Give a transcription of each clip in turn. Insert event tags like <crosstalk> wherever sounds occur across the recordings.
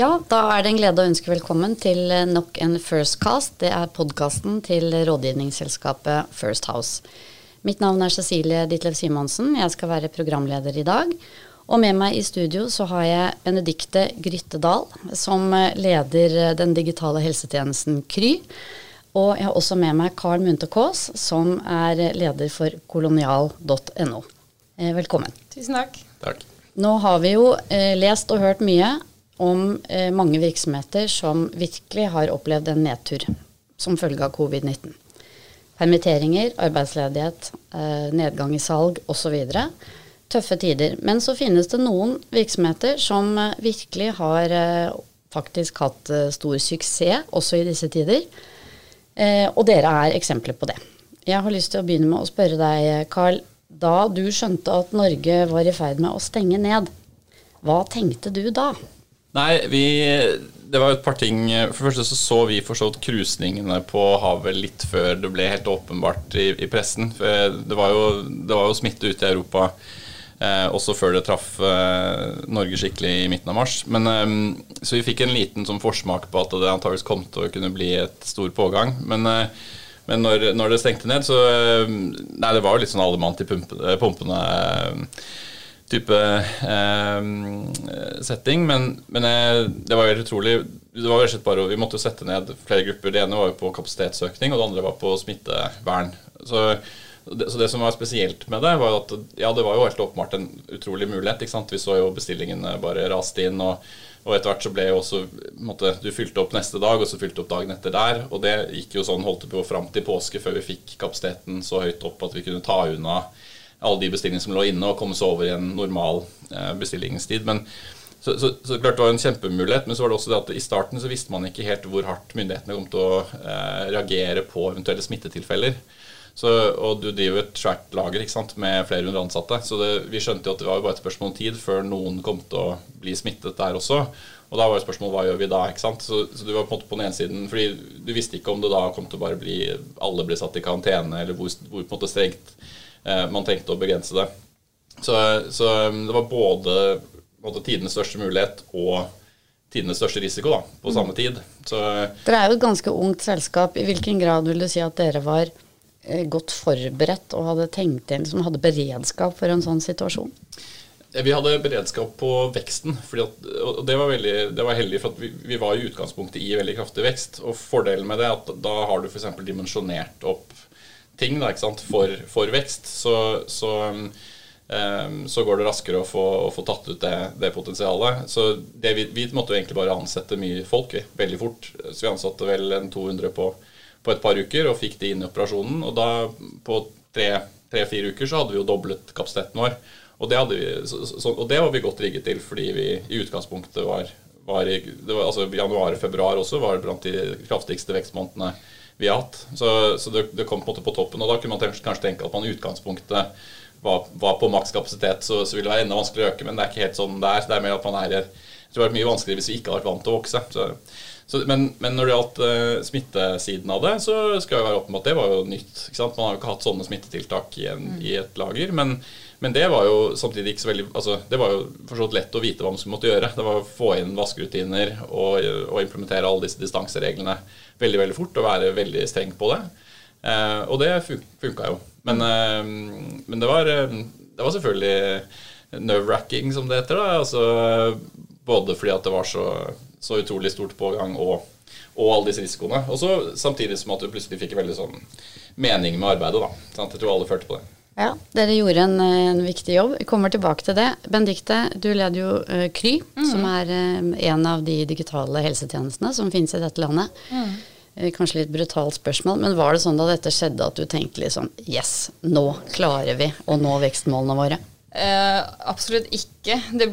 Ja, da er det en glede å ønske velkommen til nok en First Cast. Det er podkasten til rådgivningsselskapet First House. Mitt navn er Cecilie Ditlev Simonsen. Jeg skal være programleder i dag. Og med meg i studio så har jeg Benedikte Gryttedal, som leder den digitale helsetjenesten Kry. Og jeg har også med meg Carl Munthe Kaas, som er leder for kolonial.no. Eh, velkommen. Tusen takk. Takk. Nå har vi jo eh, lest og hørt mye om eh, mange virksomheter som virkelig har opplevd en nedtur som følge av covid-19. Permitteringer, arbeidsledighet, eh, nedgang i salg osv. Tøffe tider. Men så finnes det noen virksomheter som eh, virkelig har eh, faktisk hatt eh, stor suksess også i disse tider. Eh, og dere er eksempler på det. Jeg har lyst til å begynne med å spørre deg, Carl. Da du skjønte at Norge var i ferd med å stenge ned, hva tenkte du da? Nei, vi Det var et par ting. For det første så så vi for så vidt krusningene på havet litt før det ble helt åpenbart i, i pressen. For det var, jo, det var jo smitte ute i Europa eh, også før det traff eh, Norge skikkelig i midten av mars. Men, eh, så vi fikk en liten sånn forsmak på at det antakeligvis kom til å kunne bli et stor pågang. Men, eh, men når, når, det stengte ned, så eh, Nei, det var jo litt sånn alle mann til pumpene. pumpene eh, type eh, setting. Men, men jeg, det var helt utrolig. Det var bare, Vi måtte jo sette ned flere grupper. Det ene var jo på kapasitetsøkning, og det andre var på smittevern. Så det, så det som var spesielt med det, var at ja, det var jo helt åpenbart en utrolig mulighet. ikke sant? Vi så jo bestillingene bare raste inn. og og etter hvert så ble jo også måtte, Du fylte opp neste dag, og så fylte opp dagen etter der. Og det gikk jo sånn, holdt på fram til påske før vi fikk kapasiteten så høyt opp at vi kunne ta unna alle de bestillingene som lå inne, og komme seg over i en normal eh, bestillingstid. Men så, så, så, klart det var en kjempemulighet, men så var det også det at i starten så visste man ikke helt hvor hardt myndighetene kom til å eh, reagere på eventuelle smittetilfeller. Så, og du driver et svært lager ikke sant, med flere hundre ansatte. Så det, vi skjønte jo at det var jo bare et spørsmål om tid før noen kom til å bli smittet der også. Og da var jo spørsmålet hva gjør vi da? ikke sant? Så, så, du var på en måte på den ene siden, fordi du visste ikke om det da kom til å bare bli alle ble satt i karantene, eller hvor, hvor på en måte strengt man tenkte å begrense det. Så, så um, det var både både tidenes største mulighet og tidenes største risiko da, på samme tid. Så, dere er jo et ganske ungt selskap. I hvilken grad vil du si at dere var eh, godt forberedt og hadde tenkt inn, som hadde beredskap for en sånn situasjon? Vi hadde beredskap på veksten, at, og det var, veldig, det var heldig. For vi, vi, var i utgangspunktet i veldig kraftig vekst. Og fordelen med det er at da har du f.eks. dimensjonert opp ting da, for, for, vekst. Så, så, um, så, går det raskere å få, å få tatt ut det, det potensialet. Så det, vi, vi, måtte jo egentlig bare ansette mye folk veldig fort. Så vi ansatte vel en 200 på, på et par uker og fikk de inn i operasjonen. Og da på tre-fire uker så hadde vi jo doblet kapasiteten vår. Og det, vi, så, og det, var vi godt rigget til, fordi vi i utgangspunktet var, var i var, altså Januar og februar også var blant de kraftigste vekstmånedene vi har hatt. Så, så det, det, kom på på toppen. Og da kunne man kanskje tenke at man i utgangspunktet var, var på makskapasitet, så, så ville det være enda vanskeligere å øke. Men det er ikke helt sånn det er. Det er mer at man er jeg tror det hadde vært mye vanskeligere hvis vi ikke hadde vært vant til å vokse. Så, så, men, men, når det gjaldt uh, smittesiden av det, så skal jeg være åpenbart at det var jo nytt. Man har jo ikke hatt sånne smittetiltak i, en, i et lager. men men det var jo samtidig ikke så veldig altså, Det var jo for så vidt lett å vite hva man skulle måtte gjøre. Det var å få inn vaskerutiner og, og, implementere alle disse distansereglene veldig veldig fort og være veldig streng på det. Uh, og det fun funka jo. Men, uh, men det, var, det, var, selvfølgelig nerve-wracking, som det heter. da, altså Både fordi at det var så, så utrolig stort pågang og, og alle disse risikoene. Og så samtidig som at du plutselig fikk veldig sånn mening med arbeidet. da, sant? Jeg tror alle følte på det. Ja, dere gjorde en, en, viktig jobb. Vi kommer tilbake til det. Benedicte, du leder jo uh, Kry, mm. som er uh, en av de digitale helsetjenestene som finnes i dette landet. Mm. Uh, kanskje litt brutalt spørsmål, men var det sånn da dette skjedde at du tenkte liksom Yes, nå klarer vi å nå vekstmålene våre? Uh, absolutt ikke. Det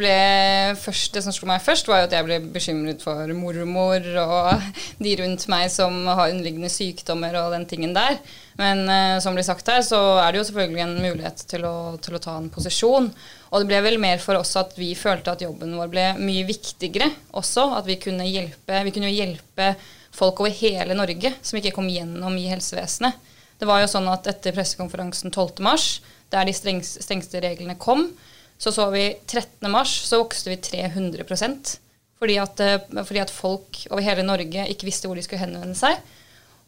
først, det som slo meg først, var jo at jeg ble bekymret for mormor og de rundt meg som har underliggende sykdommer og den tingen der. Men uh, som blir sagt her, så er det jo selvfølgelig en mulighet til å, til å, ta en posisjon. Og det ble vel mer for oss at vi følte at jobben vår ble mye viktigere også. At vi kunne hjelpe, vi kunne hjelpe folk over hele Norge som ikke kom gjennom i helsevesenet. Det var jo sånn at etter pressekonferansen 12. mars der de strengste reglene kom, så så vi 13. mars så vokste vi 300% Fordi at, eh, fordi at folk over hele Norge ikke visste hvor de skulle henvende seg.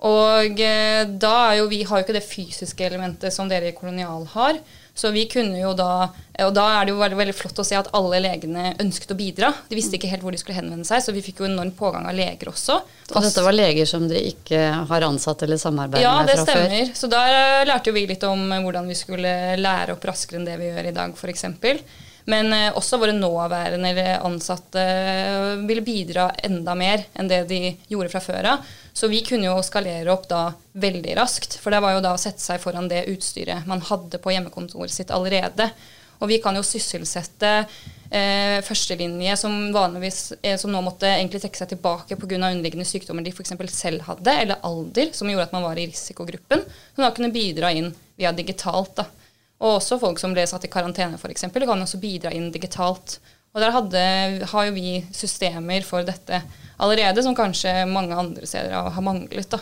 Og eh, da er jo vi har jo ikke det fysiske elementet som dere i Kolonial har. Så vi kunne jo da Og da er det jo veldig, veldig flott å se at alle legene ønsket å bidra. De visste ikke helt hvor de skulle henvende seg, så vi fikk jo enorm pågang av leger også. Og dette var leger som de ikke har ansatt eller samarbeidet ja, med fra før? Ja, det stemmer. Så der eh, lærte jo vi litt om hvordan vi skulle lære opp raskere enn det vi gjør i dag, f.eks. Men eh, også våre nåværende ansatte eh, ville bidra enda mer enn det de gjorde fra før av. Så vi kunne jo skalere opp da veldig raskt. For det var jo da å sette seg foran det utstyret man hadde på hjemmekontoret sitt allerede. Og vi kan jo sysselsette eh, førstelinje som vanligvis eh, som nå måtte egentlig trekke seg tilbake pga. underliggende sykdommer de f.eks. selv hadde, eller alder, som gjorde at man var i risikogruppen, som da kunne bidra inn via digitalt. da. Og også folk som ble satt i karantene, f.eks., kan også bidra inn digitalt. Og der hadde, har jo vi systemer for dette allerede, som kanskje mange andre steder har manglet. da.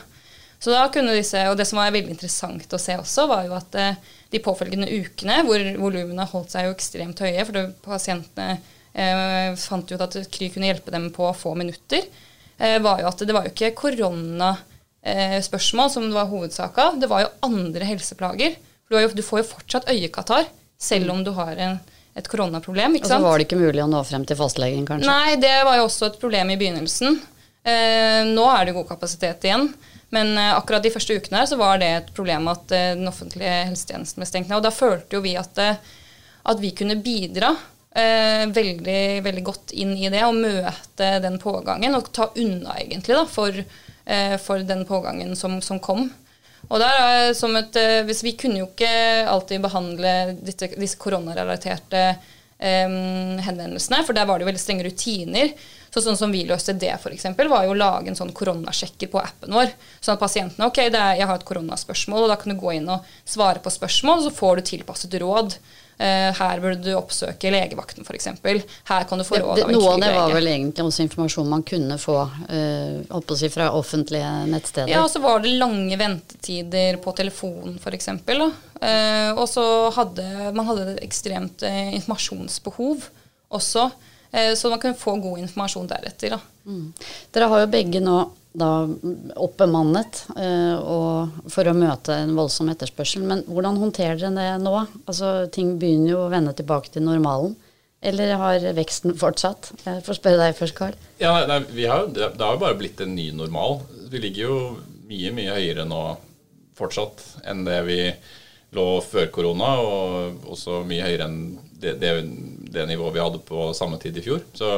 Så da kunne disse, Og det som var veldig interessant å se også, var jo at eh, de påfølgende ukene, hvor volumene holdt seg jo ekstremt høye, for pasientene eh, fant ut at Kry kunne hjelpe dem på få minutter, eh, var jo at det var jo ikke koronaspørsmål eh, som var hovedsaka, det var jo andre helseplager. Du, jo, du, får jo fortsatt øyekatarr selv om du har en, et koronaproblem. Og så var det ikke mulig å nå frem til fastlegen, kanskje? Nei, det var jo også et problem i begynnelsen. Eh, nå er det god kapasitet igjen. Men eh, akkurat de første ukene her så var det et problem at eh, den offentlige helsetjenesten ble stengt ned. Og da følte jo vi at, eh, at vi kunne bidra eh, veldig, veldig godt inn i det og møte den pågangen. Og ta unna, egentlig, da, for, eh, for den pågangen som, som kom. Og der er som et, eh, hvis Vi kunne jo ikke alltid behandle disse, disse koronarelaterte um, henvendelsene, for der var det jo veldig strenge rutiner. Så sånn som vi løste det, f.eks., var jo å lage en sånn koronasjekker på appen vår. Sånn at pasientene ok, er, jeg har et koronaspørsmål, og da kan du gå inn og svare på spørsmål, og så får du tilpasset råd. Uh, her burde du oppsøke legevakten f.eks. Her kan du få råd av en en Noe av det var vel egentlig også informasjon man kunne få uh, si fra offentlige nettsteder? Ja, og så var det lange ventetider på telefon f.eks. Uh, og så hadde man hadde et ekstremt informasjonsbehov også. Så man kunne få god informasjon deretter. Mm. Dere har jo begge nå da oppbemannet uh, for å møte en voldsom etterspørsel. Men hvordan håndterer dere det nå? Altså, ting begynner jo å vende tilbake til normalen. Eller har veksten fortsatt? Jeg får spørre deg først, Karl. Ja, nei, har, det har jo bare blitt en ny normal. Vi ligger jo mye, mye høyere nå fortsatt enn det vi lå før korona, og også mye høyere enn det, det, det nivået vi hadde på samme tid i fjor. Så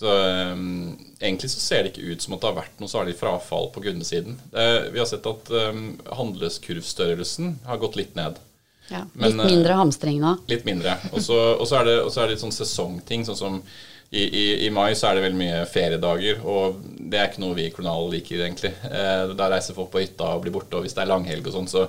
så um, Egentlig så ser det ikke ut som at det har vært noe særlig frafall på kundesiden. Uh, vi har sett at um, handleskurvstørrelsen har gått litt ned. Ja, litt Men, mindre hamstring nå? Litt mindre. Og så er, det, er det litt sånn sesongting. sånn som i, i, i, mai så er det veldig mye feriedager, og det er ikke noe vi i Kronal liker, egentlig. Eh, der reiser folk på hytta og blir borte, og hvis det er langhelg og sånn, så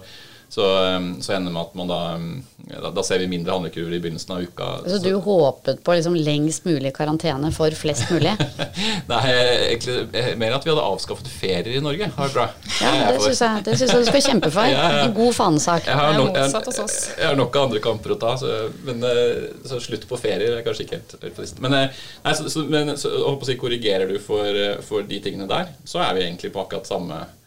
så, um, så ender det med at man da, um, da, da ser vi mindre handlekurver i begynnelsen av uka. Så, så du håpet på liksom lengst mulig karantene for flest mulig? <laughs> Nei, egentlig mer at vi hadde avskaffet ferier i Norge. Det bra. Ja, det syns jeg, det synes jeg du skal kjempe for. <laughs> ja, ja. En god fanesak. Jeg har, nok, jeg, jeg har nok andre kamper å ta, så, men uh, så slutt på ferier er kanskje ikke helt, helt på listen. Men, uh, nei, så, så, men så, å si, korrigerer du for, uh, for de tingene der, så er vi egentlig på akkurat samme Eh,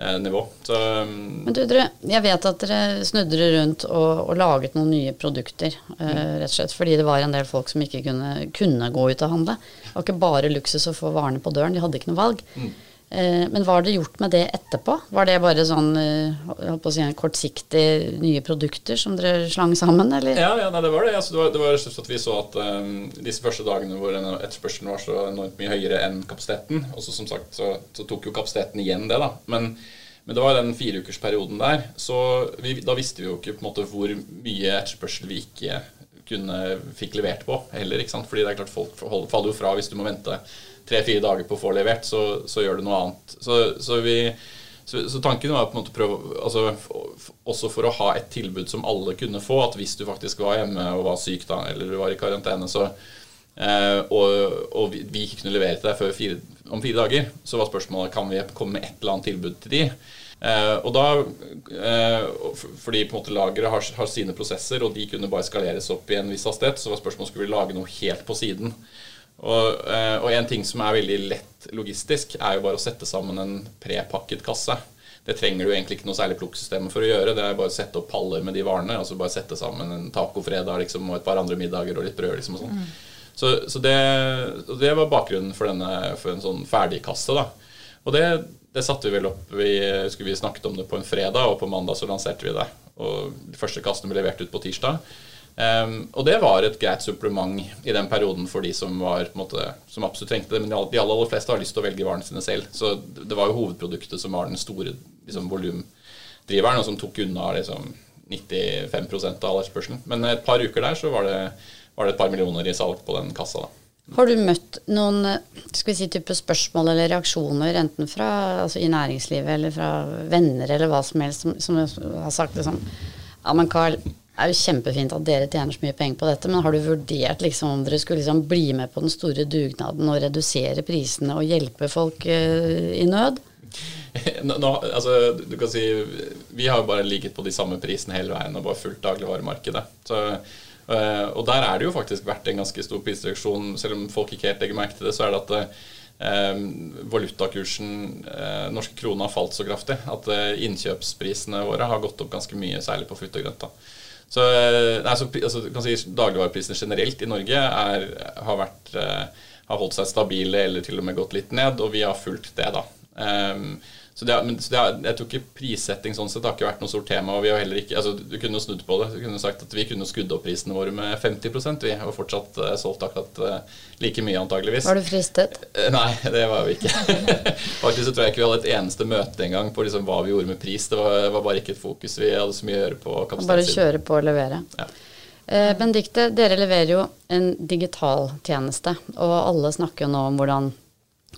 nivå. Så, um, Men du, dere, jeg vet at dere snudde rundt og, og, laget noen nye produkter, uh, rett og slett fordi det var en del folk som ikke kunne, kunne, gå ut og handle. Det var ikke bare luksus å få varene på døren, de hadde ikke noe valg. Mm. Uh, men hva har det gjort med det etterpå? Var det bare sånn uh, si, kortsiktig nye produkter som dere slang sammen, eller? Ja, ja nei, det var det. Altså, det, var, det var at vi så at um, disse første dagene hvor etterspørselen var så enormt mye høyere enn kapasiteten, og så som sagt så, så tok jo kapasiteten igjen det, da. Men men det var den fireukersperioden der. Så vi, da visste vi jo ikke på en måte hvor mye etterspørsel vi ikke kunne, fikk levert på heller. ikke sant? Fordi det er klart folk faller jo fra hvis du må vente tre-fire dager på å få levert, så, så gjør du noe annet. Så, så, vi, så, så tanken var på en måte prøve, altså, også for å ha et tilbud som alle kunne få, at hvis du faktisk var hjemme og var syk da, eller du var i karantene, så eh, og, og, vi ikke kunne levere til deg før fire, om fire dager, så var spørsmålet kan vi komme med et eller annet tilbud til de. Eh, og da, eh, Fordi på en måte lageret har, har, sine prosesser, og de kunne bare skaleres opp i en viss hastighet, så var spørsmålet skulle vi lage noe helt på siden. Og, én en ting som er veldig lett logistisk, er jo bare å sette sammen en prepakket kasse. Det trenger du egentlig ikke noe særlig plukksystem for å gjøre. Det er bare å sette opp paller med de varene. altså Bare sette sammen en tacofredag liksom, og et par andre middager og litt brød. liksom og sånn. Mm. Så, så det, det, var bakgrunnen for, denne, for en sånn ferdigkasse. da. Og det, det satte vi vel opp vi, vi snakket om det på en fredag, og på mandag så lanserte vi det. Og De første kassene ble levert ut på tirsdag. Um, og det var et greit supplement i den perioden for de som, var, måte, som absolutt trengte det. Men de aller, aller fleste har lyst til å velge varene sine selv. Så det var jo hovedproduktet som var den store liksom, volumdriveren, og som tok unna liksom, 95% av all etterspørselen. Men et par uker der så var det, var det, et par millioner i salg på den kassa. da. Har du møtt noen skal vi si, type spørsmål eller reaksjoner, enten fra, altså i næringslivet eller fra venner eller hva som helst, som, som har sagt det sånn Ja, men Carl, det er jo kjempefint at dere tjener så mye penger på dette, men har du vurdert liksom, om dere skulle liksom bli med på den store dugnaden og redusere prisene og hjelpe folk uh, i nød? <laughs> Nå, nå, altså, du kan si, Vi har jo bare ligget på de samme prisene hele veien og bare fulgt dagligvaremarkedet. Så, uh, og der er det jo faktisk vært en ganske stor prisreduksjon. Selv om folk ikke helt legger merke til det, så er det at uh, valutakursen, norske krone, har falt så kraftig at innkjøpsprisene våre har gått opp ganske mye, særlig på frukt og grønt. Så, eh, nei, så altså, si, Dagligvareprisene generelt i Norge er, har, vært, uh, har holdt seg stabile eller til og med gått litt ned, og vi har fulgt det. da. Um, så, det, men, så det, jeg tror ikke prissetting sånn sett har ikke vært noe stort tema. og vi har heller ikke, altså Du kunne snudd på det. Du kunne sagt at Vi kunne skrudd opp prisene våre med 50% vi har fortsatt uh, solgt akkurat uh, like mye, antageligvis. Var du fristet? Uh, nei, <laughs> det var vi ikke. <laughs> Faktisk så tror jeg ikke vi hadde et eneste møte engang på liksom, hva vi gjorde med pris. Det var, var, bare ikke et fokus. Vi hadde så mye å gjøre på kapasitetssiden. Bare kjøre på og levere. Ja. Eh, Benedicte, dere leverer jo en digital tjeneste, og alle snakker jo nå om hvordan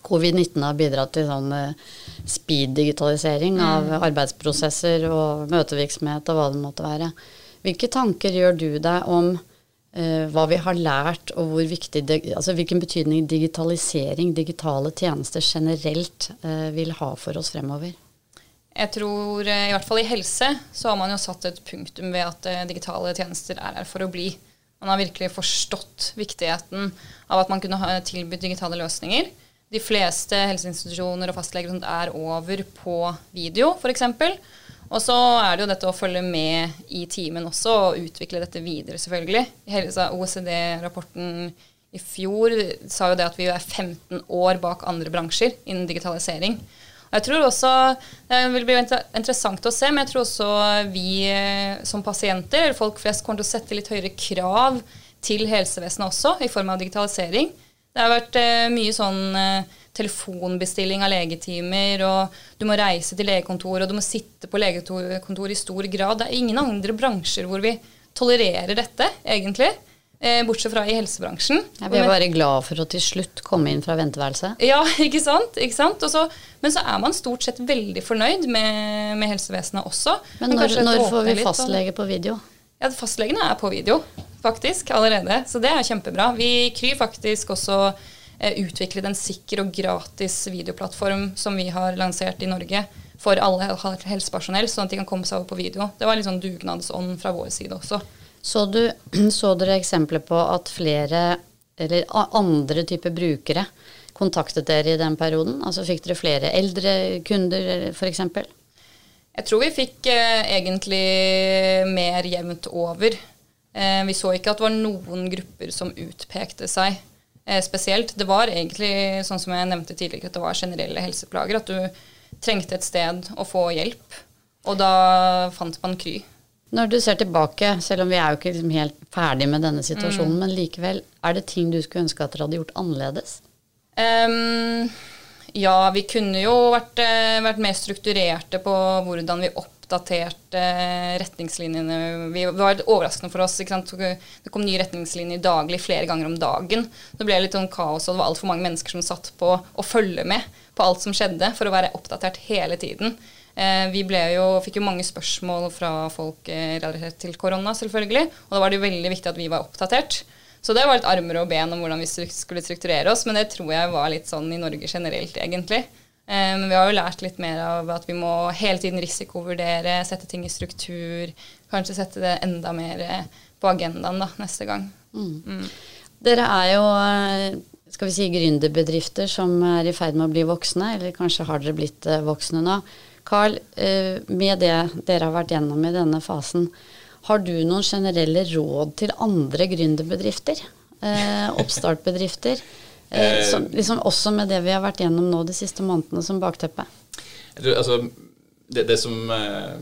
covid-19 har bidratt til sånn eh, speed-digitalisering mm. av arbeidsprosesser og møtevirksomhet og hva det måtte være. Hvilke tanker gjør du deg om uh, hva vi har lært, og viktig, altså hvilken betydning digitalisering, digitale tjenester generelt, uh, vil ha for oss fremover? Jeg tror i hvert fall i helse så har man jo satt et punktum ved at digitale tjenester er her for å bli. Man har virkelig forstått viktigheten av at man kunne ha tilbudt digitale løsninger de fleste helseinstitusjoner og fastleger er over på video, f.eks. Og så er det jo dette å følge med i timen også, og utvikle dette videre, selvfølgelig. OECD-rapporten i fjor sa jo det at vi er 15 år bak andre bransjer innen digitalisering. Og jeg tror også, Det vil bli interessant å se, men jeg tror også vi eh, som pasienter, folk flest, kommer til å sette litt høyere krav til helsevesenet også, i form av digitalisering. Det har vært eh, mye sånn eh, telefonbestilling av legetimer, og du må reise til legekontor, og du må sitte på legekontor i stor grad. Det er ingen andre bransjer hvor vi tolererer dette, egentlig. Eh, bortsett fra i helsebransjen. Jeg blir bare glad for å til slutt komme inn fra venteværelset. Ja, <laughs> ikke sant? Ikke sant? Også, men så er man stort sett veldig fornøyd med, med helsevesenet også. Men, men når, når får vi fastlege på video? Ja, Fastlegene er på video faktisk allerede, så det er kjempebra. Vi kryr faktisk også eh, utviklet en sikker og gratis videoplattform som vi har lansert i Norge for alle helsepersonell, sånn at de kan komme seg over på video. Det var litt sånn dugnadsånd fra vår side også. Så, du, <clears throat> så dere eksempler på at flere eller andre typer brukere kontaktet dere i den perioden? Altså Fikk dere flere eldre kunder f.eks.? Jeg tror vi fikk eh, egentlig mer jevnt over. Eh, vi så ikke at det var noen grupper som utpekte seg eh, spesielt. Det var egentlig, sånn som jeg nevnte tidligere, at det var generelle helseplager. At du trengte et sted å få hjelp. Og da fant man Kry. Når du ser tilbake, selv om vi er jo ikke liksom helt ferdig med denne situasjonen, mm. men likevel, er det ting du skulle ønske at dere hadde gjort annerledes? Um, ja, vi kunne jo vært, eh, vært mer strukturerte på hvordan vi oppdaterte retningslinjene. Vi, det var overraskende for oss. Det kom nye retningslinjer daglig flere ganger om dagen. Det ble litt sånn kaos, og det var altfor mange mennesker som satt på å følge med på alt som skjedde, for å være oppdatert hele tiden. Eh, vi jo, fikk jo mange spørsmål fra folk eh, relatert til korona, selvfølgelig. Og da var det jo veldig viktig at vi var oppdatert. Så det var litt armer og ben om hvordan vi skulle strukturere oss, men det tror jeg var litt sånn i Norge generelt, egentlig. Eh, men vi har jo lært litt mer av at vi må hele tiden risikovurdere, sette ting i struktur. Kanskje sette det enda mer på agendaen da, neste gang. Mm. Mm. Dere er jo, eh, skal vi si gründerbedrifter som er i ferd med å bli voksne, eller kanskje har dere blitt eh, voksne nå. Carl, eh, med det dere har vært gjennom i denne fasen, har du noen generelle råd til andre gründerbedrifter? Eh, oppstartbedrifter? Eh, Eh, som, liksom også med det vi har vært gjennom nå de siste månedene som bakteppe. Tror, altså, det, det som eh,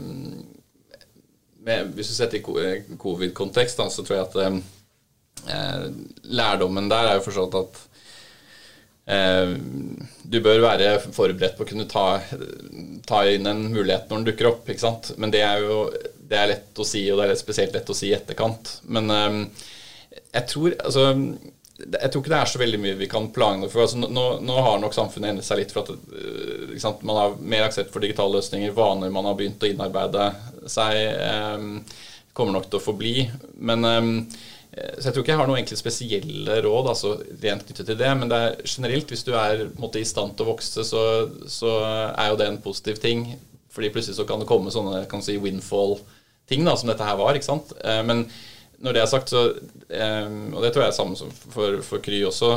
med, Hvis du setter i eh, covid-kontekst, så tror jeg at eh, lærdommen der er jo forstått at du bør være forberedt på å kunne ta, ta inn en mulighet når den dukker opp. ikke sant? Men det er jo det er lett å si, og det er spesielt lett å si i etterkant. Men eh, jeg tror altså jeg tror ikke det er så veldig mye vi kan planlegge for. Altså, nå, nå har nok samfunnet endret seg litt for at sant, man har mer aksept for digitale løsninger. Vaner man har begynt å innarbeide seg, eh, kommer nok til å forbli. Men eh, så jeg tror ikke jeg har noen egentlig spesielle råd altså, rent knyttet til det. Men det er generelt, hvis du er måte, i stand til å vokse, så, så er jo det en positiv ting. Fordi plutselig så kan det komme sånne kan si, windfall-ting som dette her var. ikke sant? Eh, men når det er sagt, så um, Og det tror jeg er samme for, for Kry også.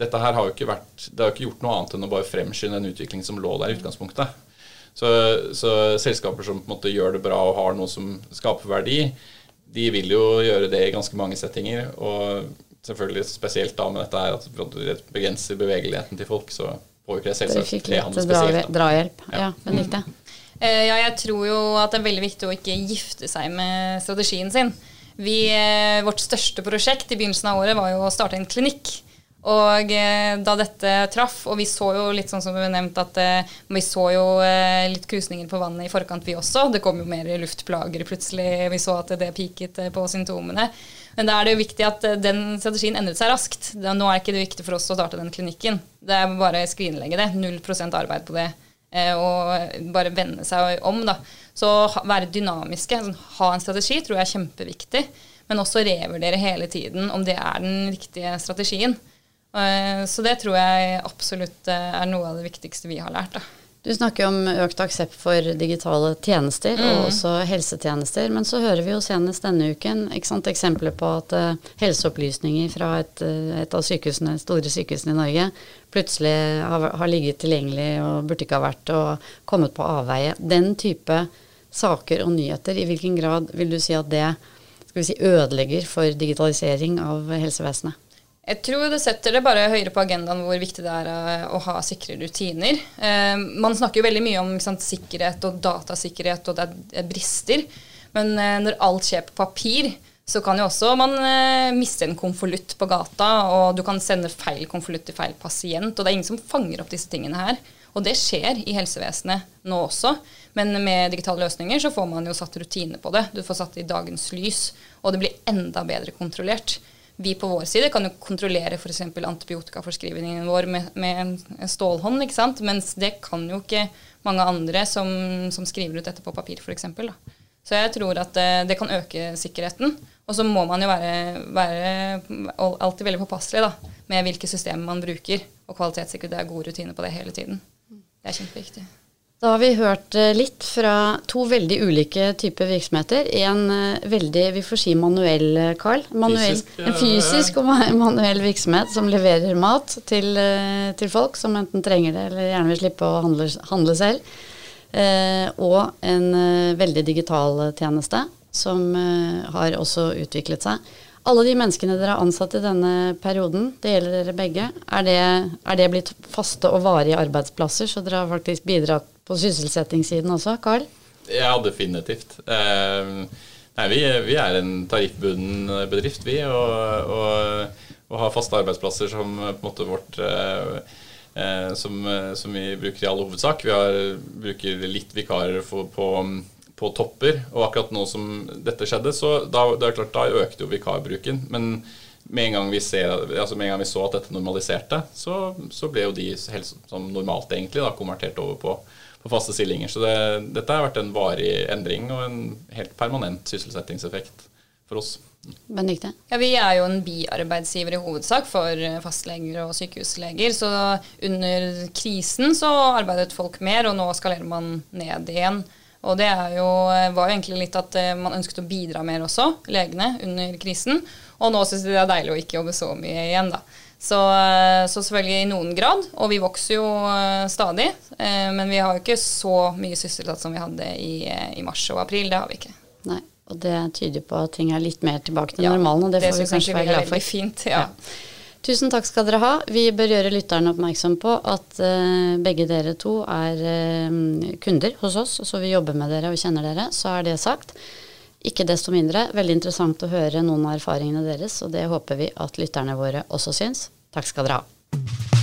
Dette her har jo ikke vært Det har ikke gjort noe annet enn å bare fremskynde en utvikling som lå der i utgangspunktet. Så, så selskaper som på en måte gjør det bra og har noe som skaper verdi, de vil jo gjøre det i ganske mange settinger. Og selvfølgelig spesielt da med dette her at det begrenser bevegeligheten til folk, så påvirker det selvsagt fikk litt e-handel spesielt. drahjelp. Ja, Ja. Benedicte. Eh, Ja, jeg tror jo at det er veldig viktig å ikke gifte seg med strategien sin. Vi, eh, vårt største prosjekt i begynnelsen av året var jo å starte en klinikk. Og eh, da dette traff, og vi så jo litt sånn som vi nevnt at eh, vi så jo eh, litt krusninger på vannet i forkant, vi også. Det kom jo mer luftplager plutselig. Vi så at det piket på symptomene. Men da er det jo viktig at den strategien endret seg raskt. Da, nå er ikke det viktig for oss å starte den klinikken. Det er bare å skrinlegge det. Null prosent arbeid på det. Og bare vende seg om, da. Så være dynamiske, sånn, ha en strategi, tror jeg er kjempeviktig. Men også revurdere hele tiden om det er den riktige strategien. Eh, så det tror jeg absolutt eh, er noe av det viktigste vi har lært. Da. Du snakker om økt aksept for digitale tjenester, og også helsetjenester. Men så hører vi jo senest denne uken sant, eksempler på at uh, helseopplysninger fra et, et av sykehusene, store sykehusene i Norge plutselig har, har ligget tilgjengelig og burde ikke ha vært og kommet på avveie. Den type saker og nyheter, i hvilken grad vil du si at det skal vi si, ødelegger for digitalisering av helsevesenet? Jeg tror det setter det bare høyere på agendaen hvor viktig det er eh, å ha sikre rutiner. Eh, man snakker jo veldig mye om sant, sikkerhet og datasikkerhet, og det er brister. Men eh, når alt skjer på papir, så kan jo også man miste en konvolutt på gata, og du kan sende feil konvolutt til feil pasient, og det er ingen som fanger opp disse tingene her. Og det skjer i helsevesenet nå også. Men med digitale løsninger så får man jo satt rutiner på det. Du får satt det i dagens lys, og det blir enda bedre kontrollert. Vi på vår side kan jo kontrollere f.eks. antibiotikaforskrivningen vår med, med en, stålhånd, ikke sant? mens det kan jo ikke mange andre som, som skriver ut dette på papir, f.eks. Så jeg tror at det, det kan øke sikkerheten. Og så må man jo være, være alltid veldig påpasselig da, med hvilke systemer man bruker, og kvalitetssikre det er gode rutiner på det hele tiden. Det er kjempeviktig. Da har vi hørt eh, litt fra to veldig ulike typer virksomheter. En eh, veldig, vi får si manuell, eh, Carl. Manuell, Fysisk, ja. En fysisk og <laughs> manuell virksomhet som leverer mat til, eh, til folk som enten trenger det eller gjerne vil slippe å handle, handle selv. Eh, og en eh, veldig digital tjeneste som eh, har også utviklet seg. Alle de menneskene dere har ansatt i denne perioden, det gjelder dere begge, er det, er det blitt faste og varige arbeidsplasser, så dere har faktisk bidratt på sysselsettingssiden også, Carl? Ja, definitivt. Eh, nei, vi, vi er en tariffbunden bedrift, vi, og, og, og har faste arbeidsplasser som eh, på en måte vårt eh, eh, som, som vi bruker i all hovedsak. Vi har, bruker litt vikarer for, på, på topper, og akkurat nå som dette skjedde, så da, det er klart, da økte jo vikarbruken. Men med en, gang vi ser, altså med en gang vi så at dette normaliserte, så, så ble jo de helt som normalt egentlig da, konvertert over på, på faste stillinger. Så det, dette har vært en varig endring og en helt permanent sysselsettingseffekt for oss. Benedikte? Ja, Vi er jo en biarbeidsgiver i hovedsak for eh, fastleger og sykehusleger. Så under krisen så arbeidet folk mer, og nå skalerer man ned igjen. Og det er jo, var jo egentlig litt at eh, man ønsket å bidra mer også, legene, under krisen. Og nå syns de det er deilig å ikke jobbe så mye igjen, da. Så, eh, så, selvfølgelig i noen grad. Og vi vokser jo eh, stadig. Eh, men vi har jo ikke så mye sysselsatt som vi hadde i, i, mars og april. Det har vi ikke. Nei, og det tyder på at ting er litt mer tilbake til ja, normalen, og det, det får vi kanskje være glad for. Fint, ja. ja. Tusen takk skal dere ha. Vi bør gjøre lytterne oppmerksom på at uh, begge dere to er uh, kunder hos oss, så vi jobber med dere og kjenner dere. Så er det sagt. Ikke desto mindre veldig interessant å høre noen av erfaringene deres, og det håper vi at lytterne våre også syns. Takk skal dere ha.